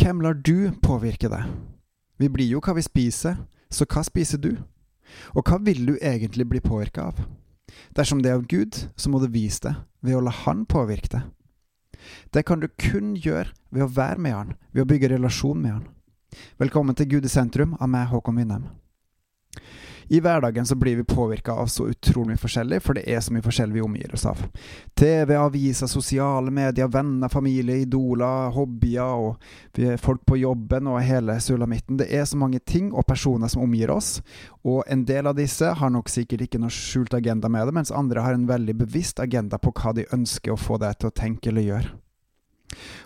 Hvem lar du påvirke deg? Vi blir jo hva vi spiser, så hva spiser du? Og hva vil du egentlig bli påvirka av? Dersom det er av Gud, så må du vise det ved å la Han påvirke deg. Det kan du kun gjøre ved å være med Han, ved å bygge relasjon med Han. Velkommen til Gud i sentrum av meg, Håkon Winnem. I hverdagen så blir vi påvirka av så utrolig mye forskjellig, for det er så mye forskjellig vi omgir oss av. TV, aviser, sosiale medier, venner, familie, idoler, hobbyer og folk på jobben og hele sulamitten. Det er så mange ting og personer som omgir oss, og en del av disse har nok sikkert ikke noe skjult agenda med det, mens andre har en veldig bevisst agenda på hva de ønsker å få deg til å tenke eller gjøre.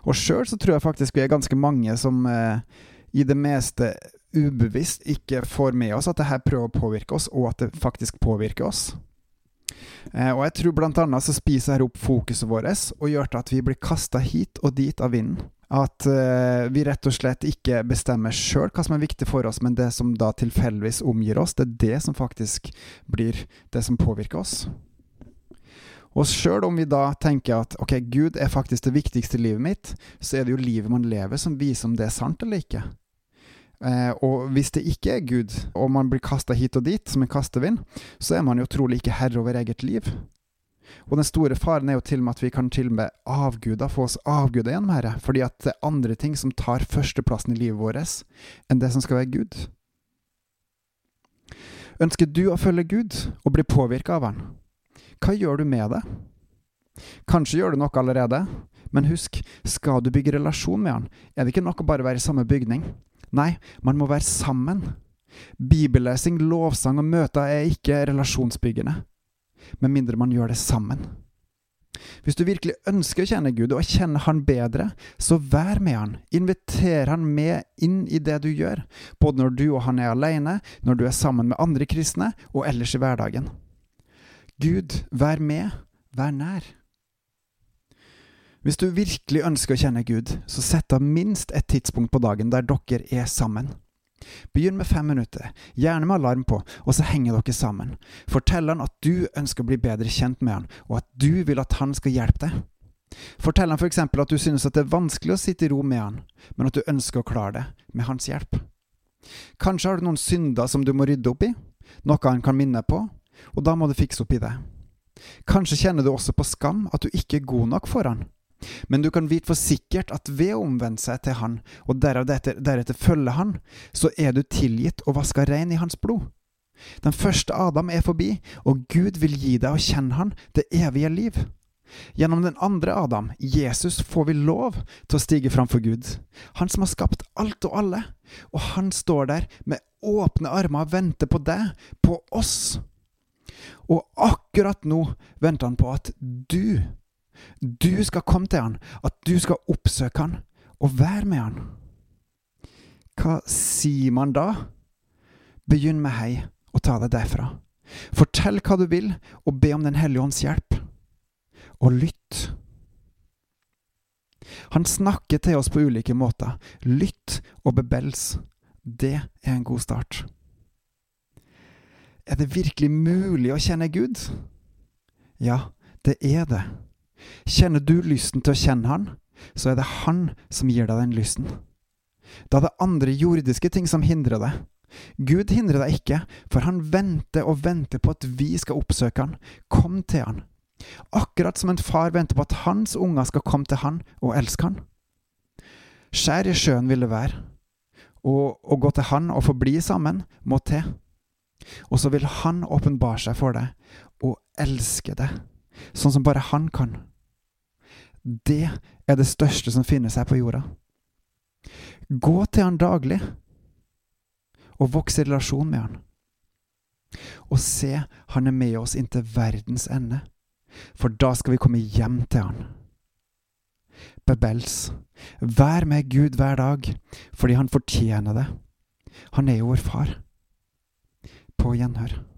Og sjøl så tror jeg faktisk vi er ganske mange som eh, i det meste ubevisst ikke får med oss at det her prøver å påvirke oss, og at det faktisk påvirker oss. Eh, og jeg tror blant annet så spiser dette opp fokuset vårt og gjør til at vi blir kasta hit og dit av vinden. At uh, vi rett og slett ikke bestemmer sjøl hva som er viktig for oss, men det som da tilfeldigvis omgir oss, det er det som faktisk blir det som påvirker oss. Og sjøl om vi da tenker at ok, Gud er faktisk det viktigste i livet mitt, så er det jo livet man lever som viser om det er sant eller ikke. Eh, og hvis det ikke er Gud, og man blir kasta hit og dit som en kastevind, så er man jo trolig ikke herre over eget liv. Og den store faren er jo til og med at vi kan til og med avguda, få oss avguda gjennom Herre, fordi at det er andre ting som tar førsteplassen i livet vårt, enn det som skal være Gud. Ønsker du å følge Gud og bli påvirka av Han? Hva gjør du med det? Kanskje gjør du noe allerede, men husk, skal du bygge relasjon med Han, er det ikke nok å bare være i samme bygning. Nei, man må være sammen. Bibellesing, lovsang og møter er ikke relasjonsbyggende, med mindre man gjør det sammen. Hvis du virkelig ønsker å kjenne Gud og kjenne Han bedre, så vær med Han. Inviter Han med inn i det du gjør, både når du og Han er alene, når du er sammen med andre kristne, og ellers i hverdagen. Gud, vær med, vær nær. Hvis du virkelig ønsker å kjenne Gud, så sett av minst et tidspunkt på dagen der dere er sammen. Begynn med fem minutter, gjerne med alarm på, og så henger dere sammen. Fortell han at du ønsker å bli bedre kjent med han, og at du vil at han skal hjelpe deg. Fortell han f.eks. at du synes at det er vanskelig å sitte i ro med han, men at du ønsker å klare det med hans hjelp. Kanskje har du noen synder som du må rydde opp i, noe han kan minne på, og da må du fikse opp i det. Kanskje kjenner du også på skam at du ikke er god nok for han, men du kan vite for sikkert at ved å omvende seg til Han, og deretter, deretter følge Han, så er du tilgitt og vaska rein i Hans blod. Den første Adam er forbi, og Gud vil gi deg å kjenne Han, det evige liv. Gjennom den andre Adam, Jesus, får vi lov til å stige framfor Gud, Han som har skapt alt og alle, og Han står der med åpne armer og venter på deg, på oss. Og akkurat nå venter Han på at du du skal komme til han, at du skal oppsøke han og være med han. Hva sier man da? Begynn med hei og ta det derfra. Fortell hva du vil, og be om Den hellige ånds hjelp. Og lytt. Han snakker til oss på ulike måter. Lytt og bebels. Det er en god start. Er det virkelig mulig å kjenne Gud? Ja, det er det. Kjenner du lysten til å kjenne Han, så er det Han som gir deg den lysten. Da er det andre jordiske ting som hindrer deg. Gud hindrer deg ikke, for han venter og venter på at vi skal oppsøke han. Kom til han. Akkurat som en far venter på at hans unger skal komme til han og elske han. Skjær i sjøen vil det være, og å gå til han og forbli sammen må til. Og så vil han åpenbare seg for deg og elske deg, sånn som bare han kan. Det er det største som finnes her på jorda. Gå til han daglig, og voks i relasjon med han. Og se, han er med oss inntil verdens ende, for da skal vi komme hjem til han. Bebels, vær med Gud hver dag, fordi han fortjener det. Han er jo vår far. På gjenhør.